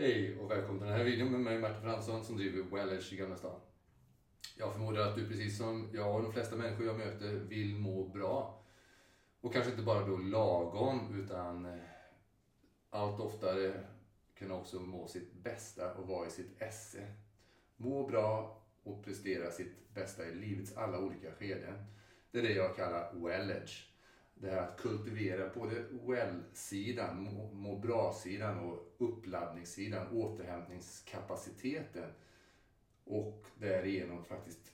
Hej och välkommen till den här videon med mig Martin Fransson som driver Wellers i Gamla stan. Jag förmodar att du precis som jag och de flesta människor jag möter vill må bra. Och kanske inte bara då lagom utan eh, allt oftare kunna också må sitt bästa och vara i sitt esse. Må bra och prestera sitt bästa i livets alla olika skeden. Det är det jag kallar Wellage det här att kultivera både well-sidan, må, må bra-sidan och uppladdningssidan, återhämtningskapaciteten och därigenom faktiskt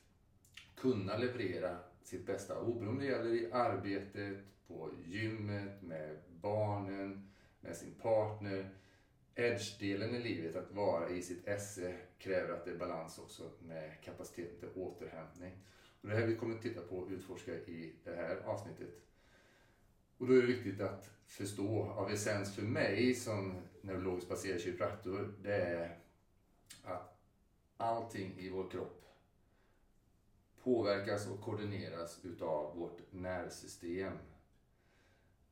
kunna leverera sitt bästa oberoende det gäller i arbetet, på gymmet, med barnen, med sin partner. Edge-delen i livet, att vara i sitt esse, kräver att det är balans också med kapaciteten till återhämtning. Och det här vi kommer att titta på och utforska i det här avsnittet. Och då är det viktigt att förstå av essens för mig som neurologiskt baserad kiropraktor, det är att allting i vår kropp påverkas och koordineras utav vårt nervsystem.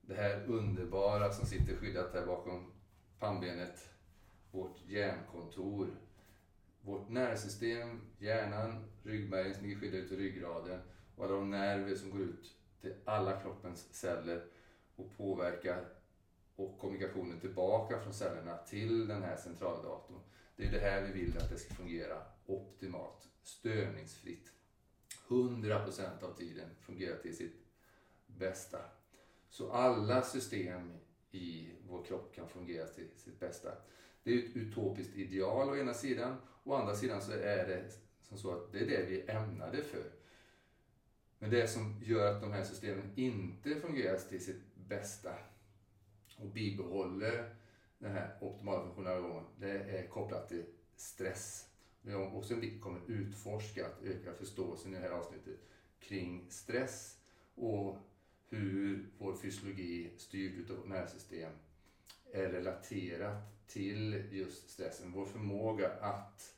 Det här underbara som sitter skyddat här bakom pannbenet, vårt hjärnkontor. Vårt nervsystem, hjärnan, ryggmärgen som ligger skyddad ute i ryggraden och alla de nerver som går ut till alla kroppens celler och påverkar och kommunikationen tillbaka från cellerna till den här centraldatorn. Det är det här vi vill att det ska fungera optimalt, störningsfritt. 100% av tiden fungerar till sitt bästa. Så alla system i vår kropp kan fungera till sitt bästa. Det är ett utopiskt ideal å ena sidan, å andra sidan så är det som så att det är det vi är ämnade för. Men det som gör att de här systemen inte fungerar till sitt bästa och bibehåller den här optimala funktionella det är kopplat till stress. Vi har också en bit kommer utforska, att öka förståelsen i det här avsnittet kring stress och hur vår fysiologi styrt av vårt nervsystem är relaterat till just stressen. Vår förmåga att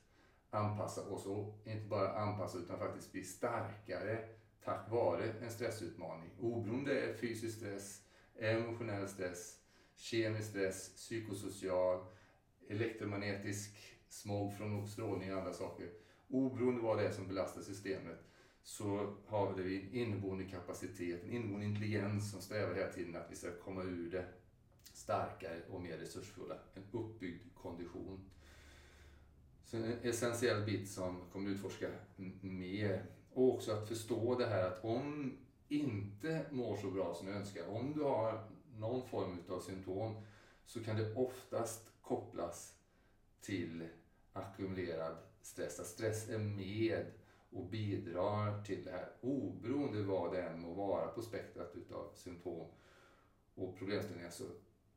anpassa oss och inte bara anpassa utan faktiskt bli starkare tack vare en stressutmaning. Oberoende är fysisk stress, emotionell stress, kemisk stress, psykosocial, elektromagnetisk smog från strålning och andra saker. Oberoende vad det är som belastar systemet så har vi en inneboende kapacitet, en inneboende intelligens som strävar hela tiden att vi ska komma ur det starkare och mer resursfulla. En uppbyggd kondition. Så en essentiell bit som kommer utforska mer och också att förstå det här att om inte mår så bra som du önskar, om du har någon form av symptom, så kan det oftast kopplas till ackumulerad stress. Att stress är med och bidrar till det här oberoende vad det än må vara på spektrat utav symptom och problemställningar så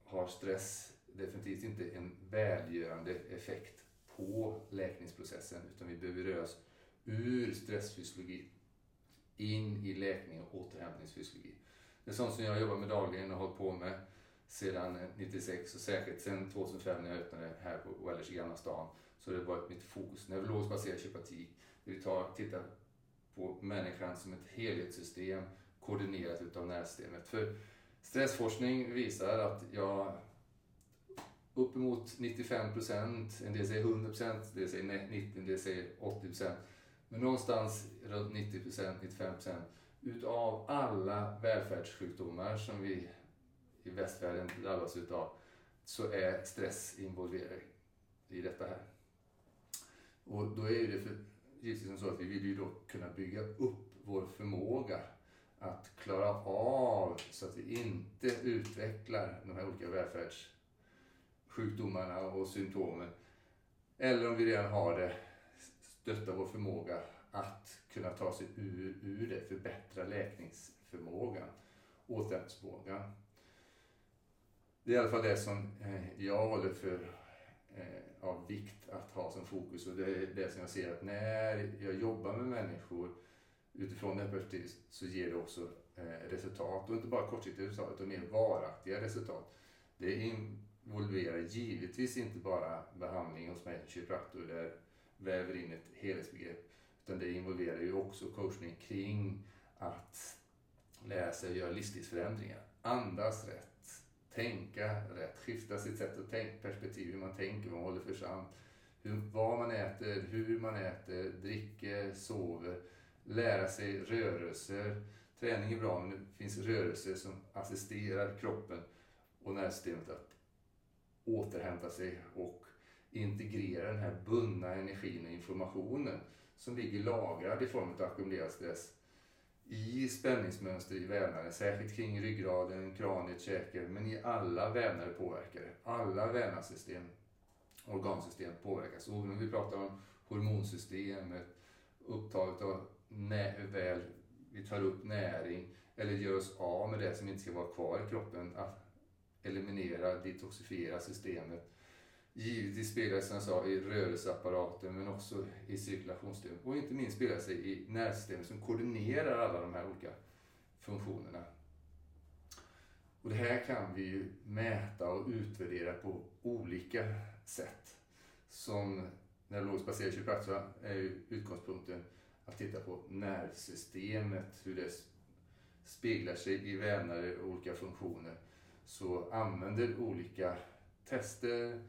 har stress definitivt inte en välgörande effekt på läkningsprocessen utan vi behöver röra oss ur stressfysiologin in i läkning och återhämtningsfysiologi. Det är sånt som jag jobbar med dagligen och har hållit på med sedan eh, 96 och säkert sedan 2005 när jag öppnade här på Wellers i Gamla stan. Så det har varit mitt fokus. Neurologiskt baserad kiropraktik. Vi tar, tittar på människan som ett helhetssystem koordinerat utav nervsystemet. För stressforskning visar att jag uppemot 95 procent, en del säger 100 procent, en del säger 90, en del säger 80 procent men någonstans runt 90%, 95% utav alla välfärdssjukdomar som vi i västvärlden drabbas utav så är stress involverad i detta här. Och då är det för, givetvis så att vi vill ju då kunna bygga upp vår förmåga att klara av så att vi inte utvecklar de här olika välfärdssjukdomarna och symptomen. Eller om vi redan har det stötta vår förmåga att kunna ta sig ur, ur det, förbättra läkningsförmågan, återhämtningsförmågan. Det är i alla fall det som eh, jag håller för eh, av vikt att ha som fokus och det är det som jag ser att när jag jobbar med människor utifrån det perspektivet så ger det också eh, resultat och inte bara kortsiktiga resultat utan mer varaktiga resultat. Det involverar givetvis inte bara behandling hos mig, kiropraktor, där väver in ett helhetsbegrepp. Utan det involverar ju också coachning kring att lära sig och göra livsstilsförändringar. Andas rätt, tänka rätt, skifta sitt sätt att tänka, perspektiv, hur man tänker, vad man håller för sant, hur, vad man äter, hur man äter, dricker, sover, lära sig rörelser. Träning är bra, men det finns rörelser som assisterar kroppen och nervsystemet att återhämta sig och integrera den här bundna energin och informationen som ligger lagrad i form av ackumulerad stress i spänningsmönster i vävnaden, särskilt kring ryggraden, kraniet, käken, men i alla vävnader påverkar det. Alla vävnadssystem, organsystem påverkas. Och när vi pratar om hormonsystemet, upptaget av hur väl vi tar upp näring eller gör oss av med det som inte ska vara kvar i kroppen, att eliminera, detoxifiera systemet givetvis spelar som jag sa i rörelseapparaten men också i cirkulationssystemet och inte minst spelar sig i nervsystemet som koordinerar alla de här olika funktionerna. Och det här kan vi ju mäta och utvärdera på olika sätt. Som neurologiskt baserad kiropraktor är ju utgångspunkten att titta på nervsystemet, hur det speglar sig i vävnader och olika funktioner. Så använder olika tester,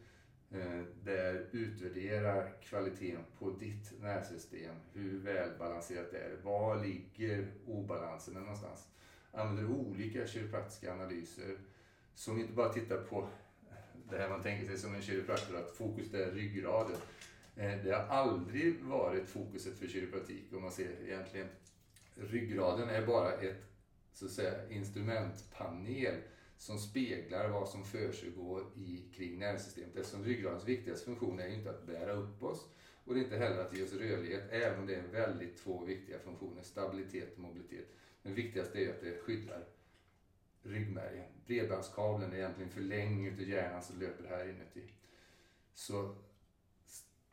Eh, där utvärderar kvaliteten på ditt nervsystem. Hur välbalanserat det är. Var ligger obalanserna någonstans? Använder olika kiropraktiska analyser som inte bara tittar på det här man tänker sig som en kiropraktor, att fokus är ryggraden. Eh, det har aldrig varit fokuset för kiropraktik om man ser egentligen. Ryggraden är bara ett så att säga, instrumentpanel som speglar vad som försiggår i, kring nervsystemet. Eftersom ryggradens viktigaste funktion är ju inte att bära upp oss och det är inte heller att ge oss rörlighet, även om det är väldigt två viktiga funktioner, stabilitet och mobilitet. Det viktigaste är att det skyddar ryggmärgen. Bredbandskabeln är egentligen förlängning av hjärnan som löper här inuti. Så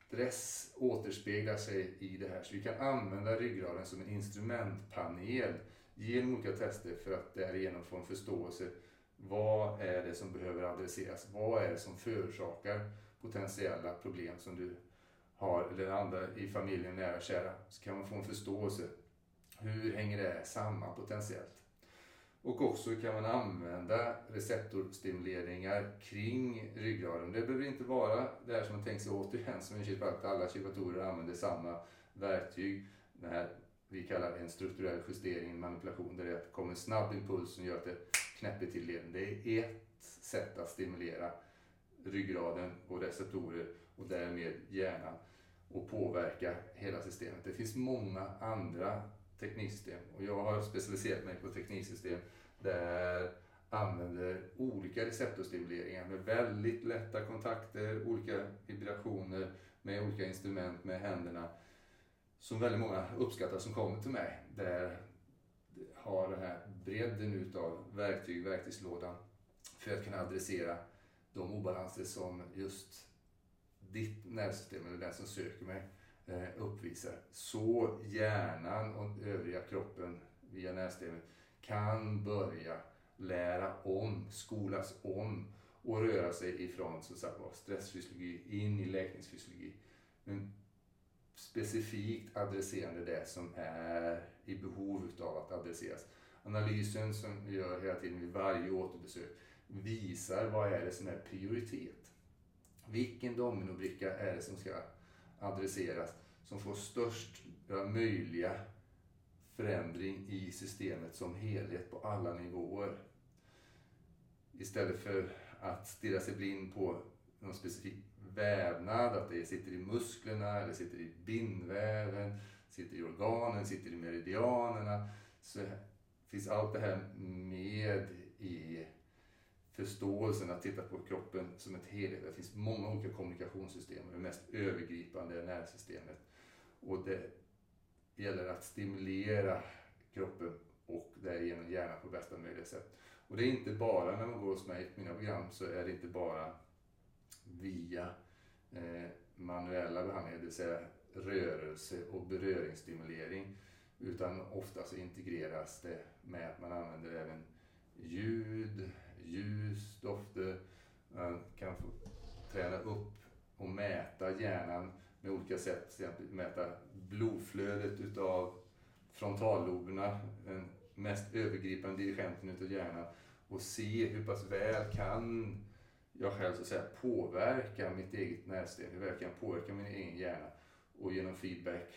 stress återspeglar sig i det här. Så vi kan använda ryggraden som en instrumentpanel genom olika tester för att därigenom få en förståelse vad är det som behöver adresseras? Vad är det som förorsakar potentiella problem som du har eller andra i familjen, nära och kära? Så kan man få en förståelse. Hur hänger det samman potentiellt? Och också kan man använda receptorstimuleringar kring ryggraden. Det behöver inte vara det här som man tänker sig återigen som en kiropraktor. Alla kiropraktorer använder samma verktyg. Det här vi kallar en strukturell justering, en manipulation, där det kommer en snabb impuls som gör att det knäpper. Det är ett sätt att stimulera ryggraden och receptorer och därmed hjärnan och påverka hela systemet. Det finns många andra tekniksystem och jag har specialiserat mig på tekniksystem där använder olika receptorstimuleringar med väldigt lätta kontakter, olika vibrationer med olika instrument med händerna som väldigt många uppskattar som kommer till mig. Där har den här bredden utav verktyg, verktygslådan för att kunna adressera de obalanser som just ditt nervsystem eller den som söker mig eh, uppvisar. Så hjärnan och övriga kroppen via nervsystemet kan börja lära om, skolas om och röra sig ifrån så sagt, stressfysiologi in i läkningsfysiologi. Men specifikt adresserande det som är i behov av att adresseras. Analysen som vi gör hela tiden vid varje återbesök visar vad är det som är prioritet. Vilken dominobricka är det som ska adresseras som får störst möjliga förändring i systemet som helhet på alla nivåer. Istället för att stirra sig blind på någon specifik vävnad, att det sitter i musklerna, eller sitter i bindväven, sitter i organen, sitter i meridianerna. Så finns allt det här med i förståelsen att titta på kroppen som ett helhet. Det finns många olika kommunikationssystem och det mest övergripande är nervsystemet. Och det gäller att stimulera kroppen och därigenom hjärnan på bästa möjliga sätt. Och det är inte bara när man går hos mig mina program så är det inte bara via eh, manuella behandlingar, det vill säga rörelse och beröringsstimulering. Utan ofta så integreras det med att man använder även ljud, ljus, dofter. Man kan få träna upp och mäta hjärnan med olika sätt. Till exempel mäta blodflödet utav frontalloberna, den mest övergripande dirigenten utav hjärnan. och se hur pass väl kan jag själv så att säga påverka mitt eget nervsystem, hur väl kan jag påverka min egen hjärna och genom feedback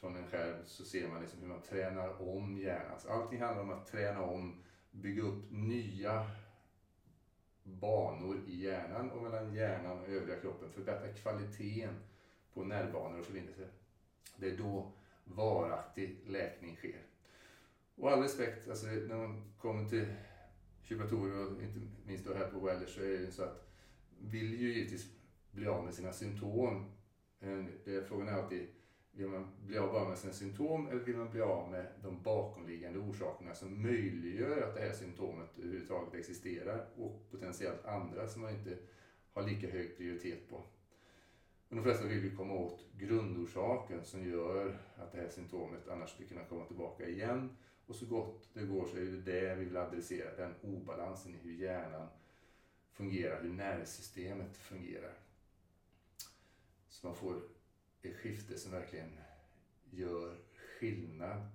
från en själv så ser man liksom hur man tränar om hjärnan. Så allting handlar om att träna om, bygga upp nya banor i hjärnan och mellan hjärnan och övriga kroppen. Förbättra kvaliteten på nervbanor och förbindelser. Det är då varaktig läkning sker. Och all respekt, alltså när man kommer till kiropraktorer och inte minst då här på Wellers så är det så att vill ju givetvis bli av med sina symptom. Eh, det är frågan är alltid, vill man bli av bara med sina symptom eller vill man bli av med de bakomliggande orsakerna som möjliggör att det här symptomet överhuvudtaget existerar och potentiellt andra som man inte har lika hög prioritet på. Men de flesta vill ju komma åt grundorsaken som gör att det här symptomet annars skulle kunna komma tillbaka igen och så gott det går så är det det vi vill adressera, den obalansen i hur hjärnan fungerar, hur nervsystemet fungerar. Så man får ett skifte som verkligen gör skillnad.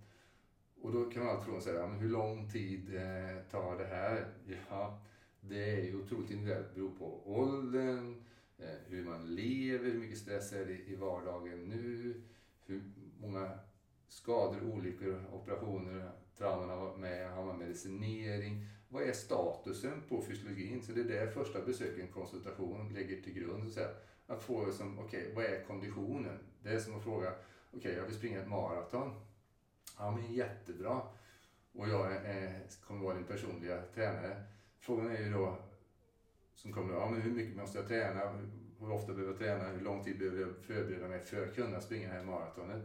Och då kan man alltid fråga sig, hur lång tid eh, tar det här? Ja, det är ju otroligt individuellt, det beror på åldern, eh, hur man lever, hur mycket stress är det i vardagen nu, hur många skador, olyckor, operationer, trauman har med, har man medicinering? Vad är statusen på fysiologin? Så det är det första besöket, en konsultation, lägger till grund. Så att, få som, okej, okay, vad är konditionen? Det är som att fråga, okej, okay, jag vill springa ett maraton. Ja, men jättebra. Och jag är, kommer vara din personliga tränare. Frågan är ju då, som kommer ja men hur mycket måste jag träna? Hur ofta behöver jag träna? Hur lång tid behöver jag förbereda mig för att kunna springa det här maratonet?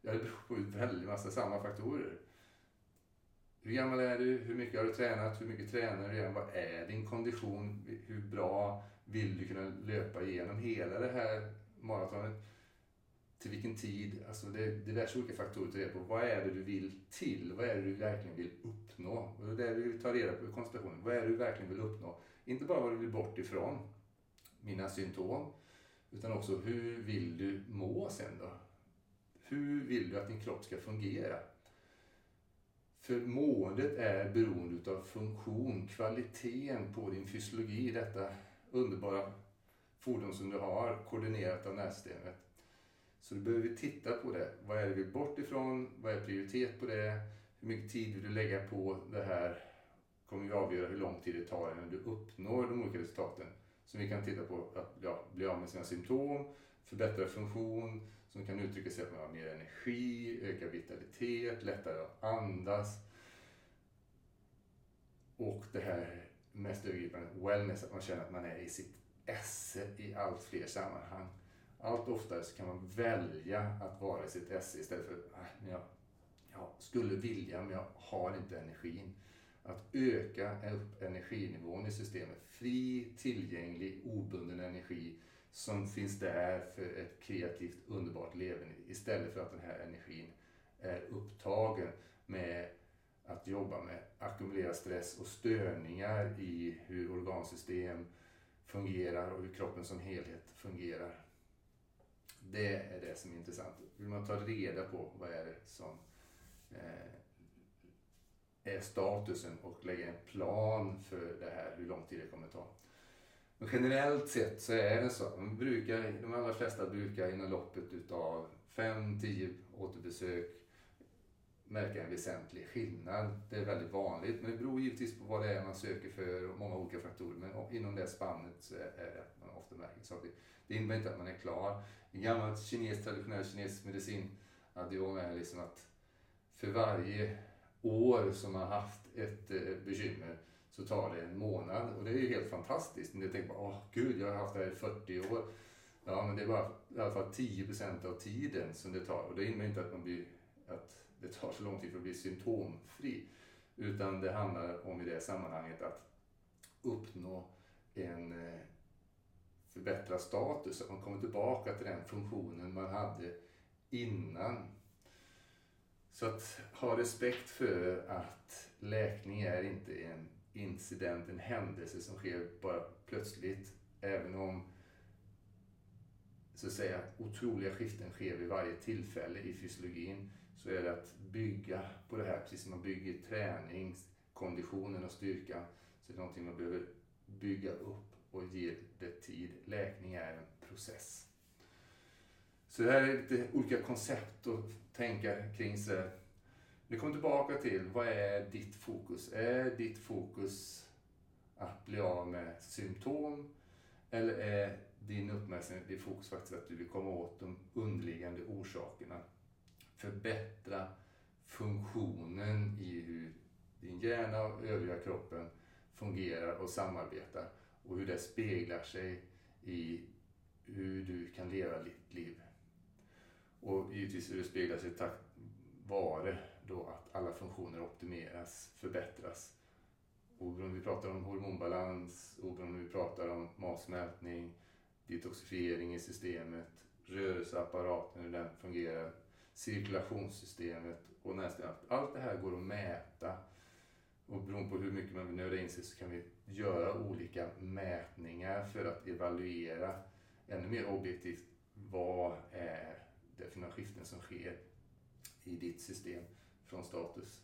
Ja, det beror på en väldigt massa samma faktorer. Hur gammal är du? Hur mycket har du tränat? Hur mycket tränar du igen? Vad är din kondition? Hur bra vill du kunna löpa igenom hela det här maratonet? Till vilken tid? Alltså det är diverse olika faktorer till det på. Vad är det du vill till? Vad är det du verkligen vill uppnå? Och det är det vi tar reda på i konsultationen. Vad är det du verkligen vill uppnå? Inte bara vad du vill bort ifrån, mina symptom, utan också hur vill du må sen då? Hur vill du att din kropp ska fungera? För måendet är beroende av funktion, kvaliteten på din fysiologi, detta underbara fordon som du har, koordinerat av nervsystemet. Så du behöver titta på det. Vad är det vi vill bort ifrån? Vad är prioritet på det? Hur mycket tid vill du lägga på det här? kommer ju avgöra hur lång tid det tar innan du uppnår de olika resultaten. Som vi kan titta på att ja, bli av med sina symptom, förbättra funktion, som kan uttrycka sig att man har mer energi, ökad vitalitet, lättare att andas. Och det här mest övergripande, wellness, att man känner att man är i sitt esse i allt fler sammanhang. Allt oftare så kan man välja att vara i sitt esse istället för äh, att jag, jag skulle vilja men jag har inte energin. Att öka upp energinivån i systemet. Fri, tillgänglig, obunden energi som finns där för ett kreativt, underbart leverne istället för att den här energin är upptagen med att jobba med ackumulera stress och störningar i hur organsystem fungerar och hur kroppen som helhet fungerar. Det är det som är intressant. Vill man ta reda på vad är det som eh, är statusen och lägga en plan för det här, hur lång tid det kommer ta. Men generellt sett så är det så. De, brukar, de allra flesta brukar inom loppet utav 5-10 återbesök märka en väsentlig skillnad. Det är väldigt vanligt, men det beror givetvis på vad det är man söker för och många olika faktorer. Men inom det spannet så är det att man ofta märker saker. Det innebär inte att man är klar. I gammal kines, traditionell kinesisk medicin hade ju med liksom att för varje år som man haft ett eh, bekymmer så tar det en månad. Och det är ju helt fantastiskt. Men du tänker bara, åh gud, jag har haft det här i 40 år. Ja, men det är bara i alla fall 10% av tiden som det tar. Och det innebär inte att, man blir, att det tar så lång tid för att bli symptomfri. Utan det handlar om i det sammanhanget att uppnå en eh, förbättrad status. Att man kommer tillbaka till den funktionen man hade innan. Så att ha respekt för att läkning är inte en incident, en händelse som sker bara plötsligt. Även om så att säga, otroliga skiften sker vid varje tillfälle i fysiologin så är det att bygga på det här, precis som man bygger träning, konditionen och styrkan så är det någonting man behöver bygga upp och ge det tid. Läkning är en process. Så det här är lite olika koncept att tänka kring. Så vi kommer tillbaka till, vad är ditt fokus? Är ditt fokus att bli av med symptom? Eller är din uppmärksamhet, ditt fokus faktiskt att du vill komma åt de underliggande orsakerna? Förbättra funktionen i hur din hjärna och övriga kroppen fungerar och samarbetar och hur det speglar sig i hur du kan leva ditt liv. Och givetvis hur det speglar sig tack vare då att alla funktioner optimeras, förbättras. Oberoende om vi pratar om hormonbalans, oberoende om vi pratar om matsmältning, detoxifiering i systemet, rörelseapparaten, hur den fungerar, cirkulationssystemet och nästan allt det här går att mäta. Och beroende på hur mycket man vill nörda in sig så kan vi göra olika mätningar för att evaluera ännu mer objektivt vad är det för några skiften som sker i ditt system från status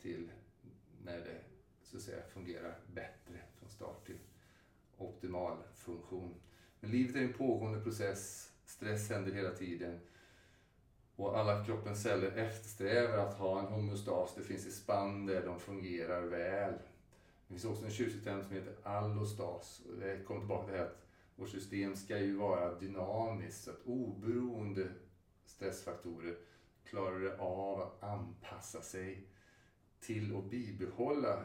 till när det så att säga fungerar bättre från start till optimal funktion. Men livet är en pågående process, stress händer hela tiden och alla kroppens celler eftersträvar att ha en homeostas. Det finns ett spann där de fungerar väl. Det finns också en tjusig term som heter allostas. Och det kommer tillbaka till det här att vårt system ska ju vara dynamiskt. Så att oberoende stressfaktorer klarar det av att anpassa sig till att bibehålla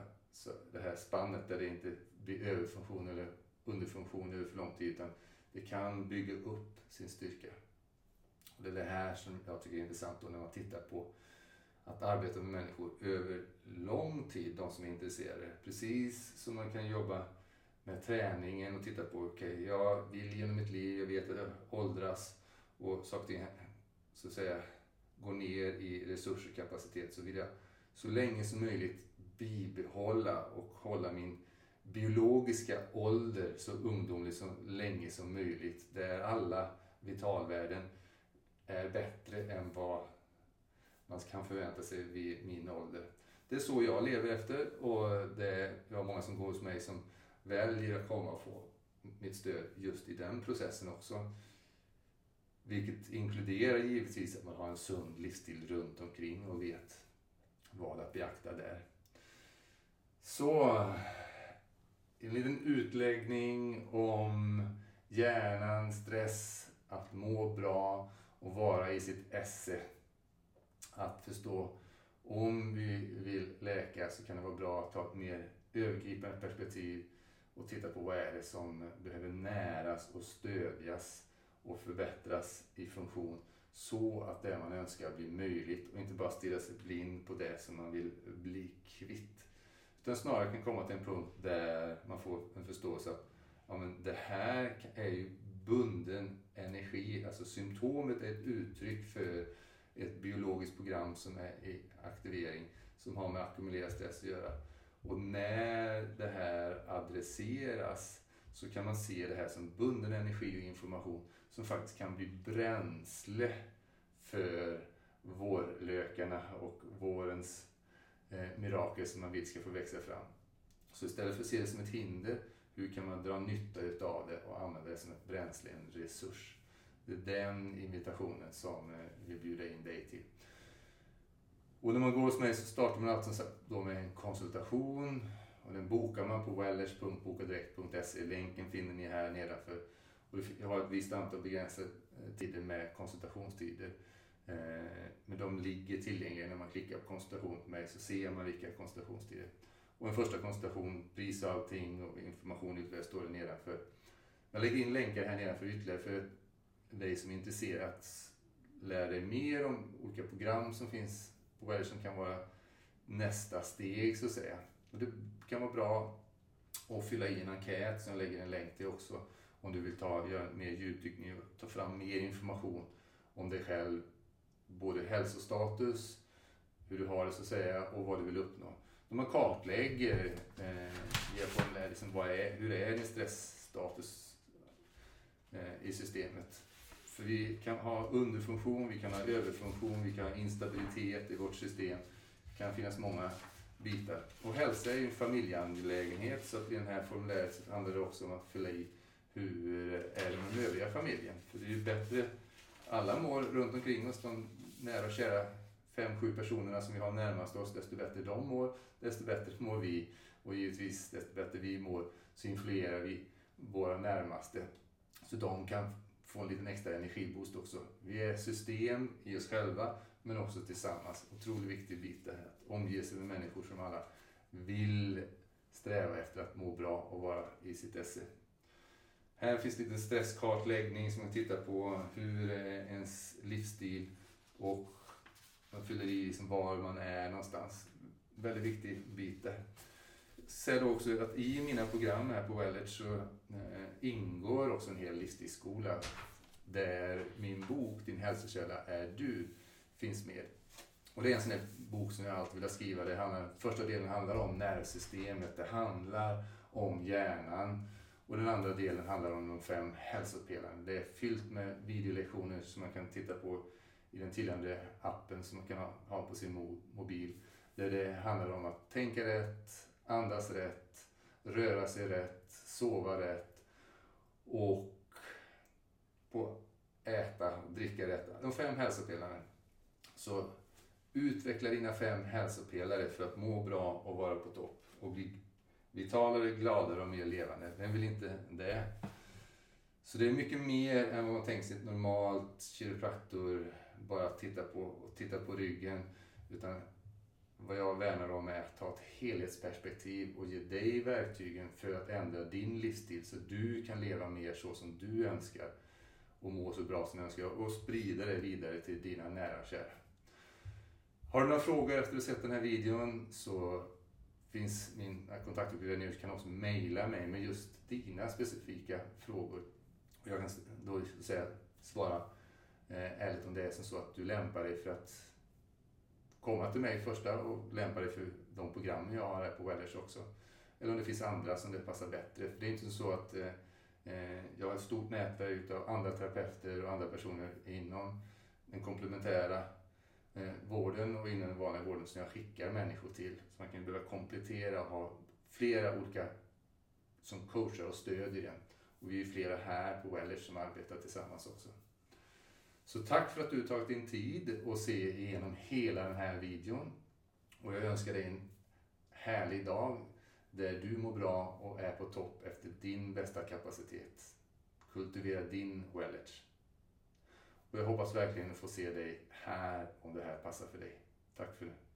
det här spannet där det inte blir överfunktion eller underfunktion över för lång tid utan det kan bygga upp sin styrka. Och det är det här som jag tycker är intressant då när man tittar på att arbeta med människor över lång tid, de som är intresserade. Precis som man kan jobba med träningen och titta på, okej, okay, jag vill genom mitt liv, jag vet att jag åldras och saker och ting så att säga går ner i resurser och kapacitet så vill jag så länge som möjligt bibehålla och hålla min biologiska ålder så ungdomlig så länge som möjligt. Där alla vitalvärden är bättre än vad man kan förvänta sig vid min ålder. Det är så jag lever efter och det är, jag har många som går hos mig som väljer att komma och få mitt stöd just i den processen också. Vilket inkluderar givetvis att man har en sund livsstil runt omkring och vet vad att beakta där. Så, en liten utläggning om hjärnan, stress, att må bra och vara i sitt esse. Att förstå om vi vill läka så kan det vara bra att ta ett mer övergripande perspektiv och titta på vad är det som behöver näras och stödjas och förbättras i funktion så att det man önskar blir möjligt och inte bara stirra sig blind på det som man vill bli kvitt. Utan snarare kan komma till en punkt där man får en förståelse att ja, men det här är ju bunden energi, alltså symptomet är ett uttryck för ett biologiskt program som är i aktivering som har med ackumulerad stress att göra. Och när det här adresseras så kan man se det här som bunden energi och information som faktiskt kan bli bränsle för vårlökarna och vårens eh, mirakel som man vill ska få växa fram. Så istället för att se det som ett hinder, hur kan man dra nytta utav det och använda det som ett bränsle, en resurs? Det är den invitationen som eh, vi bjuder in dig till. Och när man går hos mig så startar man alltså då med en konsultation och den bokar man på wellers.bokadirekt.se. Länken finner ni här nedanför. Och jag har ett visst antal begränsade eh, tider med konsultationstider. Eh, men de ligger tillgängliga när man klickar på konsultation på mig så ser man vilka konsultationstider. Och en första konsultation, pris och allting och information ytterligare står det nedanför. Jag lägger in länkar här nedanför ytterligare för dig som är intresserad att lära dig mer om olika program som finns på Wellers som kan vara nästa steg så att säga. Och det kan vara bra att fylla i en enkät som jag lägger en länk till också om du vill ta, göra mer djupdykning och ta fram mer information om dig själv. Både hälsostatus, hur du har det så att säga och vad du vill uppnå. De man kartlägger, eh, ger formulär, liksom, vad är, hur är din stressstatus eh, i systemet? För vi kan ha underfunktion, vi kan ha överfunktion, vi kan ha instabilitet i vårt system. Det kan finnas många bitar. Och hälsa är ju en familjeangelägenhet så att i den här formuläret handlar det också om att fylla i hur är det med den övriga familjen. För det är ju bättre, alla mår runt omkring oss, de nära och kära fem, sju personerna som vi har närmast oss, desto bättre de mår, desto bättre mår vi. Och givetvis, desto bättre vi mår, så influerar vi våra närmaste. Så de kan få en liten extra energiboost också. Vi är system i oss själva, men också tillsammans. Otroligt viktig bit det här. Att omge sig med människor som alla vill sträva efter att må bra och vara i sitt esse. Här finns lite stresskartläggning som man tittar på hur eh, ens livsstil och man fyller i liksom var man är någonstans. Väldigt viktig bit där. Säg då också att i mina program här på Wellert så eh, ingår också en hel livsstilsskola där min bok Din hälsokälla är du finns med. Och det är en sån här bok som jag alltid vill skriva. Det handlar, första delen handlar om nervsystemet, det handlar om hjärnan och den andra delen handlar om de fem hälsopelarna. Det är fyllt med videolektioner som man kan titta på i den tillhörande appen som man kan ha på sin mobil. Där det handlar om att tänka rätt, andas rätt, röra sig rätt, sova rätt och på äta och dricka rätt. De fem hälsopelarna. Så utveckla dina fem hälsopelare för att må bra och vara på topp och bli vitalare, gladare och mer levande. Vem vill inte det? Så det är mycket mer än vad man tänker sig normalt kiropraktor, bara titta på, titta på ryggen. Utan vad jag värnar om är att ta ett helhetsperspektiv och ge dig verktygen för att ändra din livsstil så du kan leva mer så som du önskar och må så bra som du önskar och sprida det vidare till dina nära och kära. Har du några frågor efter att du sett den här videon så finns min kontaktuppgifter nu. Du kan också mejla mig med just dina specifika frågor. Och jag kan då säga, svara eh, ärligt om det är som så att du lämpar dig för att komma till mig första och lämpa dig för de program jag har här på Wellers också. Eller om det finns andra som det passar bättre. För det är inte så att eh, eh jag har ett stort nätverk av andra terapeuter och andra personer inom den komplementära Eh, vården och inom den vanliga vården som jag skickar människor till. Så man kan behöva komplettera och ha flera olika som coachar och stödjer den. Och vi är flera här på Wellers som arbetar tillsammans också. Så tack för att du tagit din tid och se igenom hela den här videon. Och jag önskar dig en härlig dag där du mår bra och är på topp efter din bästa kapacitet. Kultivera din wellage. Och jag hoppas verkligen att få se dig här om det här passar för dig. Tack för det.